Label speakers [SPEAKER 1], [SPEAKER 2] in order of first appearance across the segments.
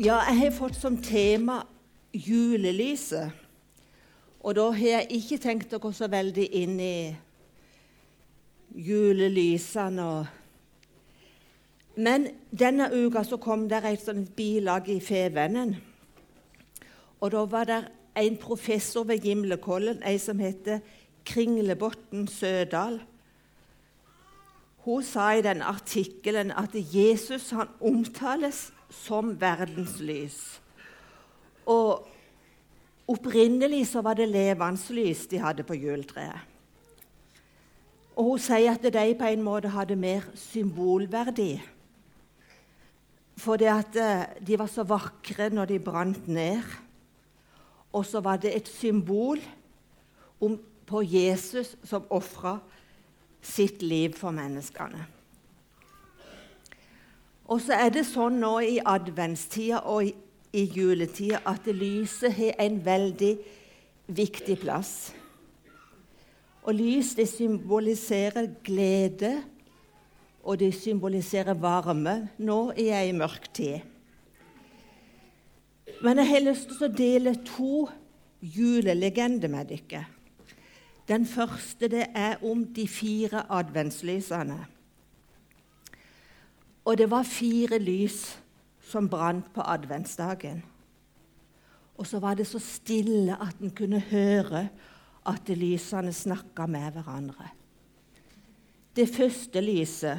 [SPEAKER 1] Ja, jeg har fått som tema julelyset. Og da har jeg ikke tenkt å gå så veldig inn i julelysene og Men denne uka så kom det et sånt bilag i Fevennen. Og da var det en professor ved Gimlekollen, ei som heter Kringlebotn Sødal. Hun sa i den artikkelen at Jesus han omtales som verdenslys. Og opprinnelig så var det levende lys de hadde på juletreet. Og hun sier at de på en måte hadde mer symbolverdi. Fordi at eh, de var så vakre når de brant ned. Og så var det et symbol om, på Jesus som ofra sitt liv for menneskene. Og så er det sånn nå i adventstida og i, i juletida at lyset har en veldig viktig plass. Og lys det symboliserer glede, og det symboliserer varme nå i ei mørk tid. Men jeg har lyst til å dele to julelegender med dere. Den første det er om de fire adventslysene. Og det var fire lys som brant på adventsdagen. Og så var det så stille at en kunne høre at lysene snakka med hverandre. Det første lyset,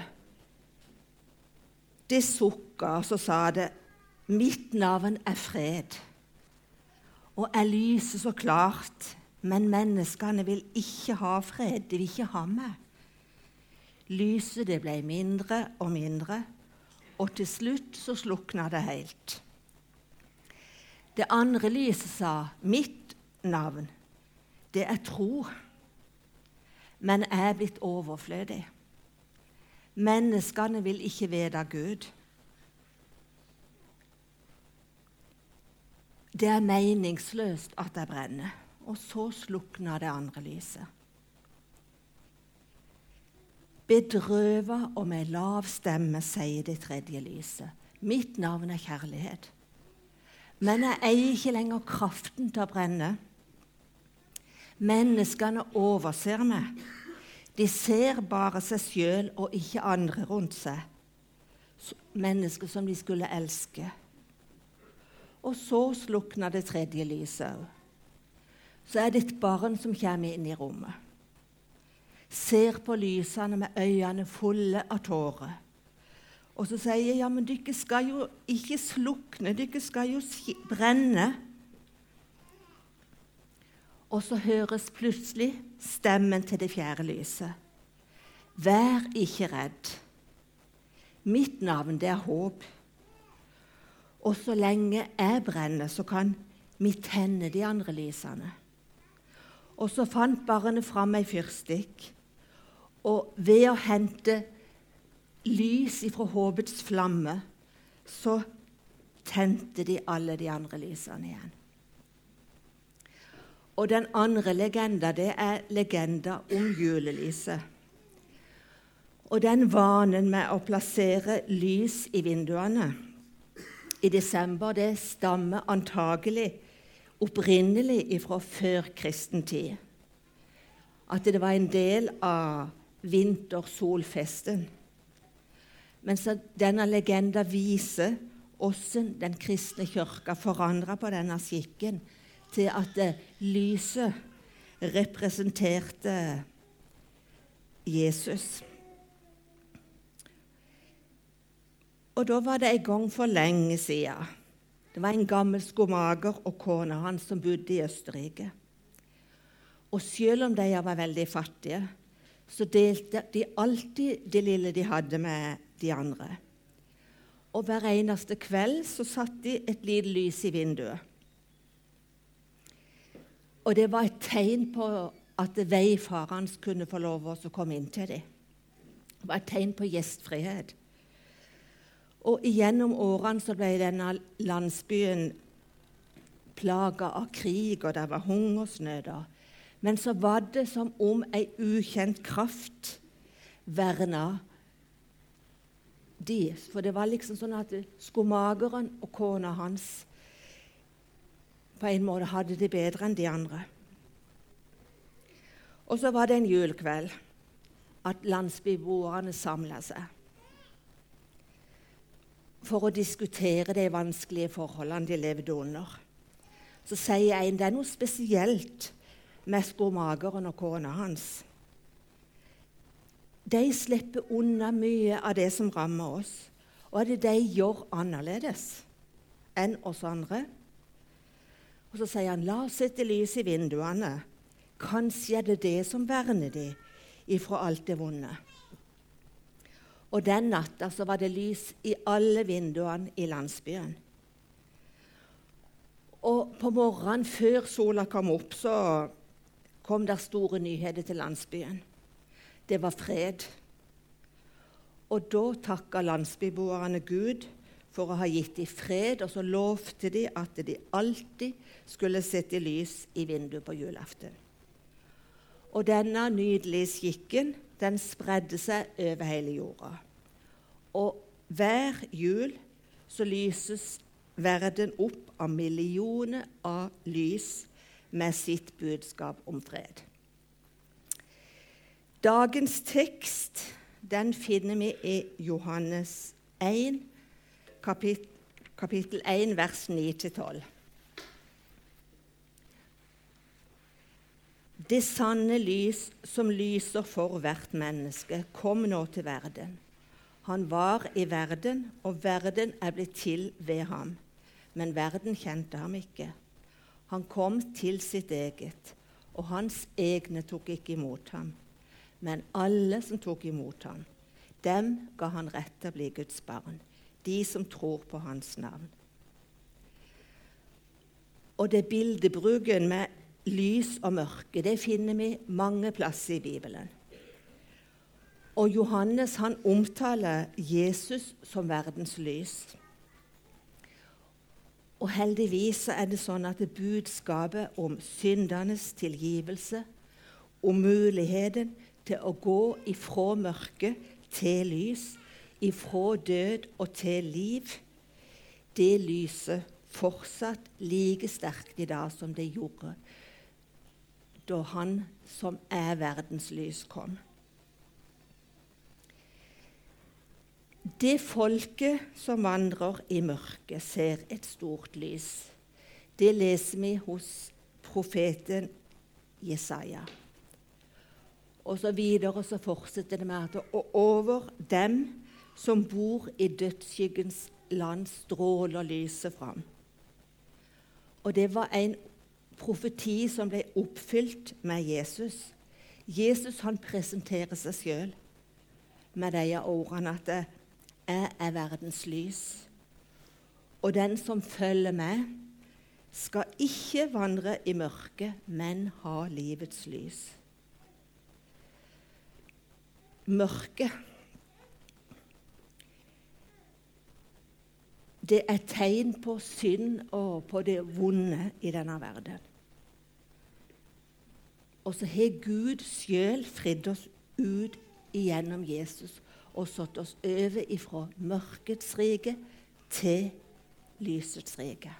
[SPEAKER 1] det sukka, og så sa det 'Mitt navn er fred'. Og jeg lyser så klart, men menneskene vil ikke ha fred. De vil ikke ha meg. Lyset det ble mindre og mindre, og til slutt så slukna det helt. Det andre lyset sa mitt navn, det er tro, men jeg er blitt overflødig. Menneskene vil ikke vite Gud. Det er meningsløst at jeg brenner. Og så slukna det andre lyset. Bedrøva og med lav stemme sier det tredje lyset. Mitt navn er kjærlighet. Men jeg eier ikke lenger kraften til å brenne. Menneskene overser meg. De ser bare seg sjøl og ikke andre rundt seg. Mennesker som de skulle elske. Og så slukna det tredje lyset òg. Så er det et barn som kommer inn i rommet ser på lysene med øynene fulle av tårer. Og så sier jeg ja, men dere skal jo ikke slukne, dere skal jo brenne. Og så høres plutselig stemmen til det fjerde lyset. Vær ikke redd. Mitt navn, det er håp. Og så lenge jeg brenner, så kan vi tenne de andre lysene. Og så fant barnet fram ei fyrstikk og ved å hente lys ifra håpets flamme, så tente de alle de andre lysene igjen. Og den andre legenda, det er legenda om julelyset. Og den vanen med å plassere lys i vinduene i desember, det stammer antagelig opprinnelig fra kristen tid. At det var en del av vintersolfesten. så denne legenda viser hvordan den kristne kirka forandra på denne skikken til at lyset representerte Jesus. Og da var det en gang for lenge siden. Det var en gammel skomager og kona hans som bodde i Østerrike. Og selv om de var veldig fattige, så delte de alltid det lille de hadde, med de andre. Og hver eneste kveld så satte de et lite lys i vinduet. Og det var et tegn på at veifareren kunne få lov å komme inn til dem. Det var et tegn på gjestfrihet. Og gjennom årene så ble denne landsbyen plaga av krig, og det var hungersnøder. Men så var det som om ei ukjent kraft verna de, For det var liksom sånn at skomageren og kona hans på en måte hadde det bedre enn de andre. Og så var det en julekveld at landsbyboerne samla seg for å diskutere de vanskelige forholdene de levde under. Så sier en det er noe spesielt med skomakeren og kona hans. De slipper unna mye av det som rammer oss, og det de gjør annerledes enn oss andre. Og Så sier han, 'La oss sette lys i vinduene.' Kanskje er det det som verner de ifra alt det vonde. Og den natta så var det lys i alle vinduene i landsbyen. Og på morgenen, før sola kom opp, så kom det store nyheter til landsbyen. Det var fred. Og da takka landsbyboerne Gud for å ha gitt dem fred, og så lovte de at de alltid skulle sette lys i vinduet på julaften. Og denne nydelige skikken den spredde seg over hele jorda. Og hver jul så lyses verden opp av millioner av lys med sitt budskap om fred. Dagens tekst den finner vi i Johannes 1, kapit kapittel 1, vers 9-12. Det sanne lys som lyser for hvert menneske, kom nå til verden. Han var i verden, og verden er blitt til ved ham. Men verden kjente ham ikke. Han kom til sitt eget, og hans egne tok ikke imot ham. Men alle som tok imot ham, dem ga han rett til å bli Guds barn, de som tror på hans navn. Og det bildebruken med lys og mørke det finner vi mange plasser i Bibelen. Og Johannes han omtaler Jesus som verdens lys. Og heldigvis er det sånn at budskapet om syndenes tilgivelse, om muligheten til å gå ifra mørke til lys, ifra død og til liv, det lyser fortsatt like sterkt i dag som det gjorde da Han som er verdens lys, kom. Det folket som vandrer i mørket, ser et stort lys. Det leser vi hos profeten Jesaja. Og så videre så fortsetter det med at og over dem som bor i dødsskyggens land, stråler lyset fram. Og det var en profeti som ble oppfylt med Jesus. Jesus han presenterer seg sjøl med de ordene at 'Jeg er verdens lys'. Og den som følger meg, skal ikke vandre i mørket, men ha livets lys. Mørket Det er tegn på synd og på det vonde i denne verden. Og så har Gud sjøl fridd oss ut igjennom Jesus og satt oss over ifra mørkets rike til lysets rike.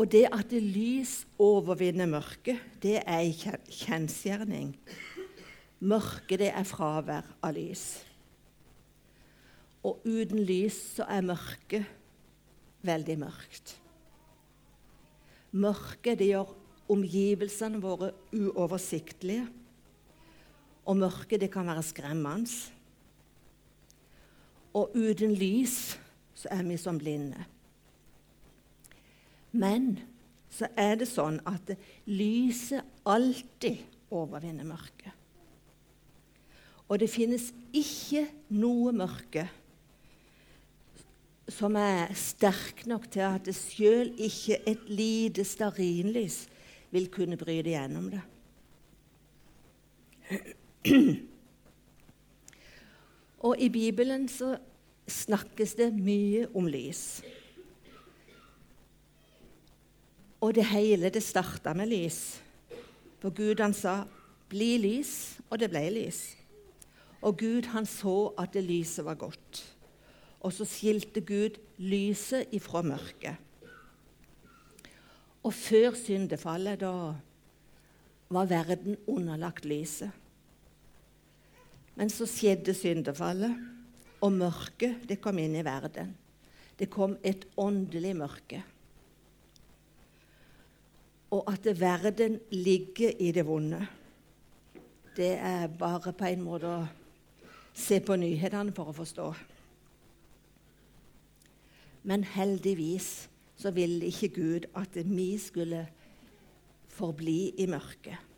[SPEAKER 1] Og det at det lys overvinner mørket, det er en kjensgjerning. Mørket, det er fravær av lys. Og uten lys så er mørket veldig mørkt. Mørket det gjør omgivelsene våre uoversiktlige. Og mørket, det kan være skremmende. Og uten lys så er vi som blinde. Men så er det sånn at lyset alltid overvinner mørket. Og det finnes ikke noe mørke som er sterk nok til at det sjøl ikke et lite stearinlys vil kunne bryte gjennom det. Og i Bibelen så snakkes det mye om lys. Og det hele det starta med lys. For Gud han sa 'bli lys', og det ble lys. Og Gud han så at det lyset var godt. Og så skilte Gud lyset ifra mørket. Og før syndefallet, da var verden underlagt lyset. Men så skjedde syndefallet, og mørket det kom inn i verden. Det kom et åndelig mørke. Og at verden ligger i det vonde, det er bare på en måte å se på nyhetene for å forstå. Men heldigvis så ville ikke Gud at vi skulle forbli i mørket.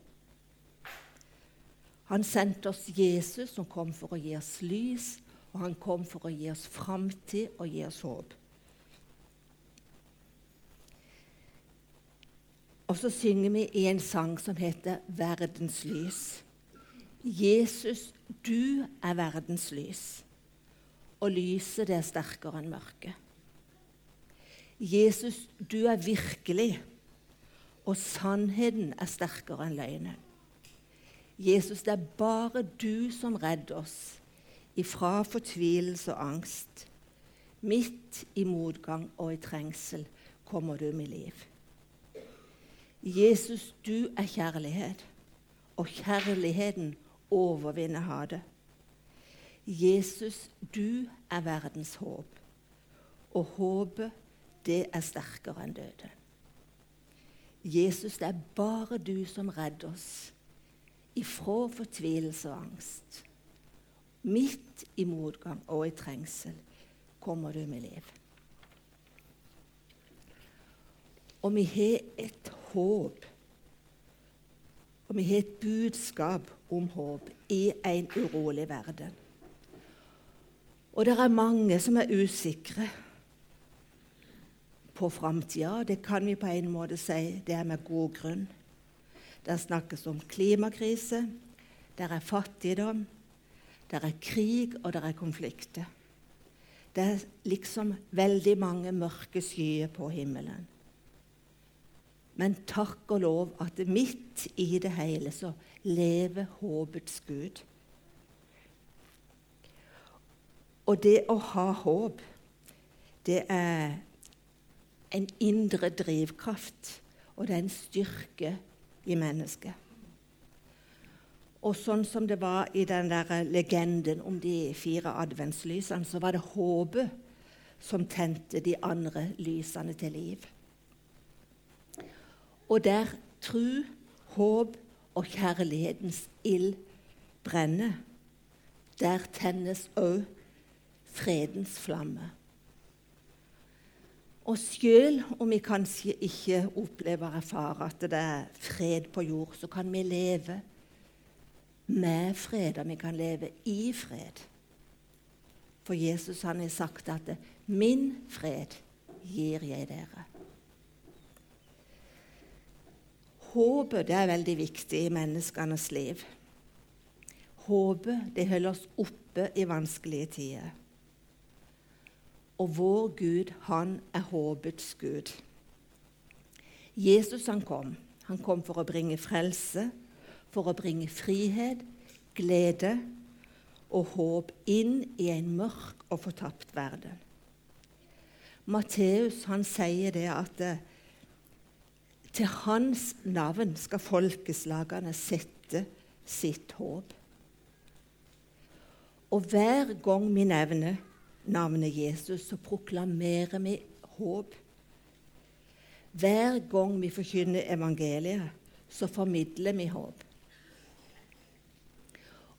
[SPEAKER 1] Han sendte oss Jesus, som kom for å gi oss lys, og han kom for å gi oss framtid og gi oss håp. Og så synger vi i en sang som heter 'Verdens lys'. Jesus, du er verdens lys, og lyset det er sterkere enn mørket. Jesus, du er virkelig, og sannheten er sterkere enn løgnen. Jesus, det er bare du som redder oss ifra fortvilelse og angst. Midt i motgang og i trengsel kommer du med liv. Jesus, du er kjærlighet, og kjærligheten overvinner hatet. Jesus, du er verdens håp, og håpet, det er sterkere enn døden. Jesus, det er bare du som redder oss ifra fortvilelse og angst. Midt i motgang og i trengsel kommer du med liv. Og vi har et håp, og vi har et budskap om håp i en urolig verden. Og det er mange som er usikre på framtida. Det kan vi på en måte si det er med god grunn. Det snakkes om klimakrise, der er fattigdom, der er krig, og der er konflikter. Det er liksom veldig mange mørke skyer på himmelen. Men takk og lov at midt i det hele så lever håpets Gud. Og det å ha håp, det er en indre drivkraft, og det er en styrke i mennesket. Og sånn som det var i den der legenden om de fire adventslysene, så var det håpet som tente de andre lysene til liv. Og der tru, håp og kjærlighetens ild brenner, der tennes òg fredens flamme. Og selv om vi kanskje ikke opplever og erfarer at det er fred på jord, så kan vi leve med fred, og vi kan leve i fred. For Jesus han har sagt at 'min fred gir jeg dere'. Håpet det er veldig viktig i menneskenes liv. Håpet det holder oss oppe i vanskelige tider. Og vår Gud, han er håpets Gud. Jesus han kom. Han kom for å bringe frelse, for å bringe frihet, glede og håp inn i en mørk og fortapt verden. Matteus han sier det at eh, til hans navn skal folkeslagene sette sitt håp. Og hver gang vi nevner navnet Jesus, så proklamerer vi håp. Hver gang vi forkynner evangeliet, så formidler vi håp.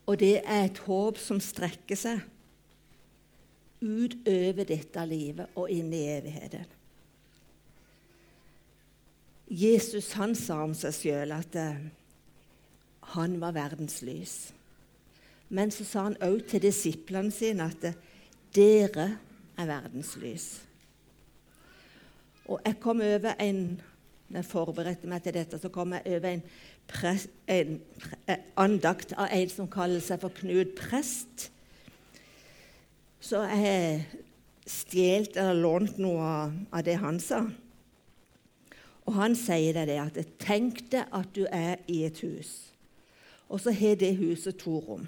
[SPEAKER 1] Og det er et håp som strekker seg utover dette livet og inn i evigheten. Jesus han sa om seg sjøl at uh, han var verdens lys. Men så sa han òg til disiplene sine at dere er verdens lys. Og jeg kom over en når jeg forberedte meg til dette, så kom jeg over en, prest, en en andakt av en som kaller seg for Knut Prest. Så jeg har stjålet eller lånt noe av det han sa. Og han sier det at tenk deg at du er i et hus, og så har det huset to rom.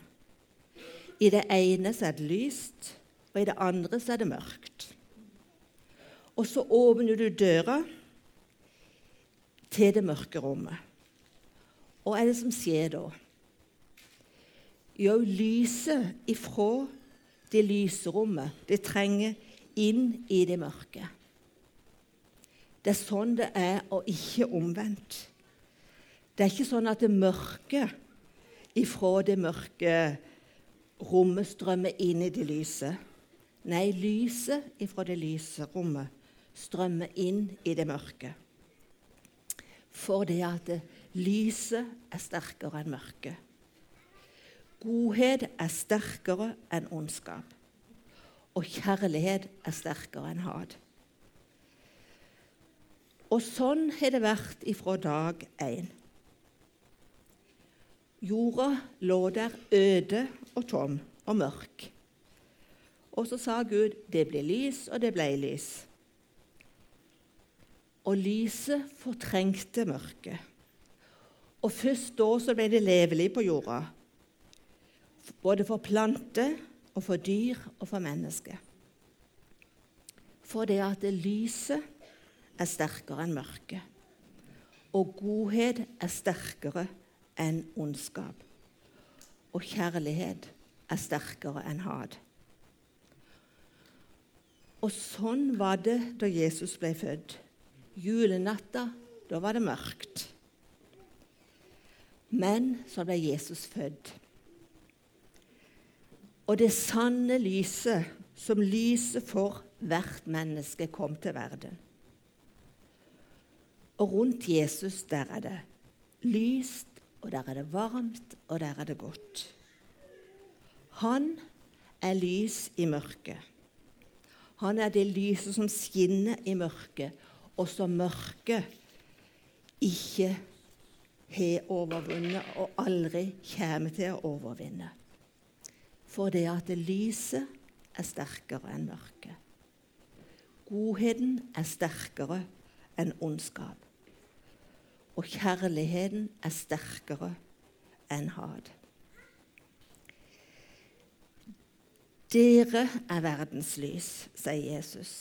[SPEAKER 1] I det ene så er det lyst, og i det andre så er det mørkt. Og så åpner du døra til det mørke rommet. Og hva er det som skjer da? Jo, lyset ifra det lyse rommet, det trenger inn i det mørke. Det er sånn det er, og ikke omvendt. Det er ikke sånn at det mørke ifra det mørke rommet strømmer inn i det lyse. Nei, lyset ifra det lyse rommet strømmer inn i det mørke. For det at lyset er sterkere enn mørket. Godhet er sterkere enn ondskap. Og kjærlighet er sterkere enn hat. Og sånn har det vært ifra dag én. Jorda lå der øde og tom og mørk. Og så sa Gud det blir lys, og det ble lys. Og lyset fortrengte mørket. Og først da så ble det levelig på jorda. Både for planter og for dyr og for mennesker. For det at lyset er sterkere enn mørket. Og godhet er sterkere enn ondskap. Og kjærlighet er sterkere enn hat. Og sånn var det da Jesus ble født. Julenatta, da var det mørkt. Men så ble Jesus født. Og det sanne lyset, som lyset for hvert menneske, kom til verden. Og rundt Jesus der er det lyst, og der er det varmt, og der er det godt. Han er lys i mørket. Han er det lyset som skinner i mørket, og som mørket ikke har overvunnet og aldri kommer til å overvinne. For det at det lyset er sterkere enn mørket. Godheten er sterkere enn ondskap. Og kjærligheten er sterkere enn hat. Dere er verdens lys, sier Jesus.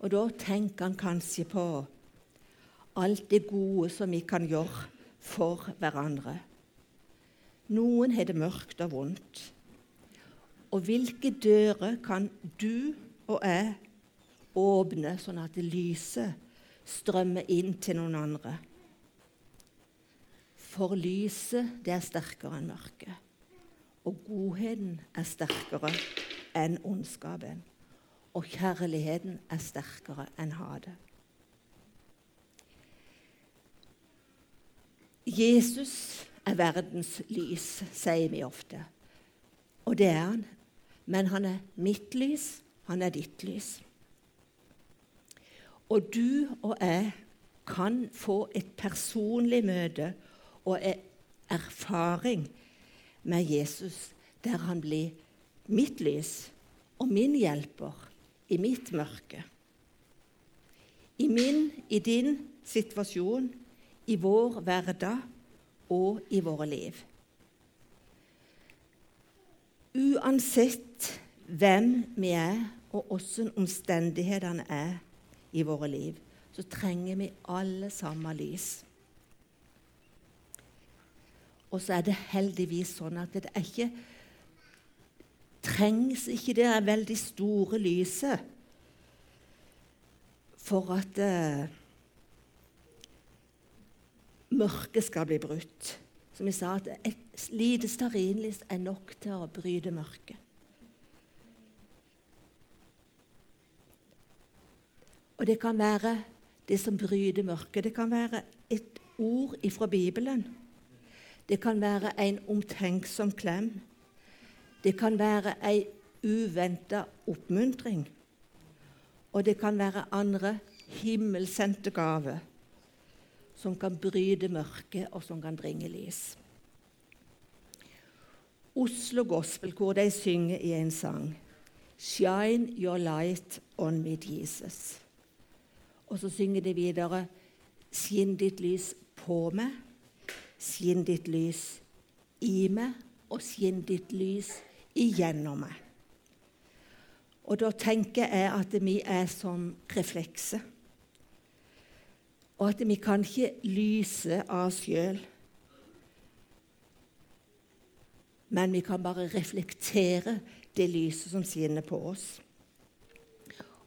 [SPEAKER 1] Og da tenker han kanskje på alt det gode som vi kan gjøre for hverandre. Noen har det mørkt og vondt. Og hvilke dører kan du og jeg åpne, sånn at lyset strømmer inn til noen andre? For lyset, det er sterkere enn mørket. Og godheten er sterkere enn ondskapen. Og kjærligheten er sterkere enn hatet. Jesus er verdens lys, sier vi ofte. Og det er han. Men han er mitt lys, han er ditt lys. Og du og jeg kan få et personlig møte og erfaring med Jesus der han blir mitt lys og min hjelper i mitt mørke. I min, i din situasjon i vår hverdag og i våre liv. Uansett hvem vi er, og åssen omstendighetene er i våre liv, så trenger vi alle samme lys. Og så er det heldigvis sånn at det er ikke trengs ikke det veldig store lyset for at uh, mørket skal bli brutt. Som jeg sa, at et lite stearinlys er nok til å bryte mørket. Og det kan være det som bryter mørket. Det kan være et ord ifra Bibelen. Det kan være en omtenksom klem. Det kan være ei uventa oppmuntring. Og det kan være andre himmelsendte gaver som kan bryte mørket, og som kan bringe lys. Oslo Gospelkor de synger i en sang 'Shine your light on me, Jesus'. Og så synger de videre 'Skinn ditt lys på meg', 'Skinn ditt lys i meg', og skinn ditt lys igjennom meg. Og da tenker jeg at vi er som reflekser. Og at vi kan ikke lyse av oss sjøl. Men vi kan bare reflektere det lyset som skinner på oss.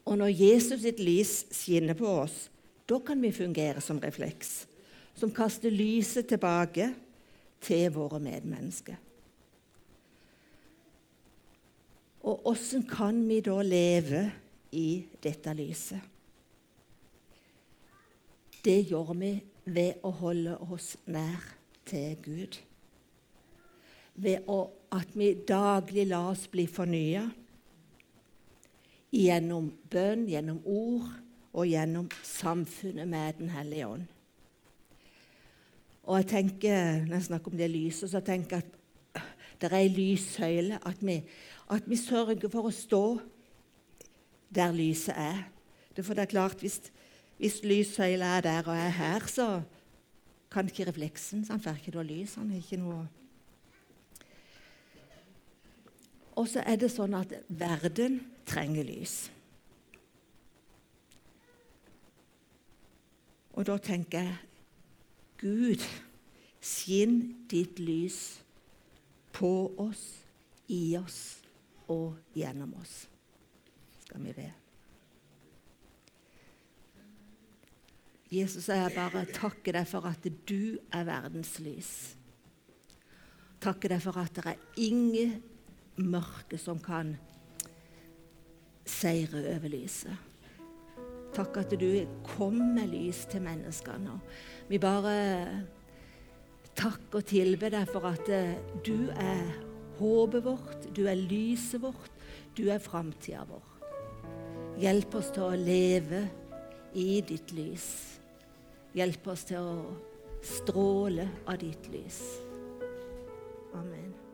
[SPEAKER 1] Og når Jesus sitt lys skinner på oss, da kan vi fungere som refleks, som kaster lyset tilbake til våre medmennesker. Og åssen kan vi da leve i dette lyset? Det gjør vi ved å holde oss nær til Gud. Ved å, at vi daglig lar oss bli fornya gjennom bønn, gjennom ord og gjennom samfunnet med Den hellige ånd. Og jeg tenker, Når jeg snakker om det lyset, så tenker jeg at det er ei lyssøyle. At vi, at vi sørger for å stå der lyset er. Det for det er klart, Hvis, hvis lyssøyla er der og er her, så kan ikke refleksen så Han får ikke noe lys. han har ikke noe... Og så er det sånn at verden trenger lys. Og da tenker jeg Gud, skinn ditt lys på oss, i oss og gjennom oss. Skal vi be. Jesus, jeg bare takker deg for at du er verdens lys. Takker deg for at det er ingen mørke som kan seire over lyset. Takk at du kom med lys til menneskene. Vi bare takker og tilber deg for at du er håpet vårt, du er lyset vårt, du er framtida vår. Hjelp oss til å leve i ditt lys. Hjelp oss til å stråle av ditt lys. Amen.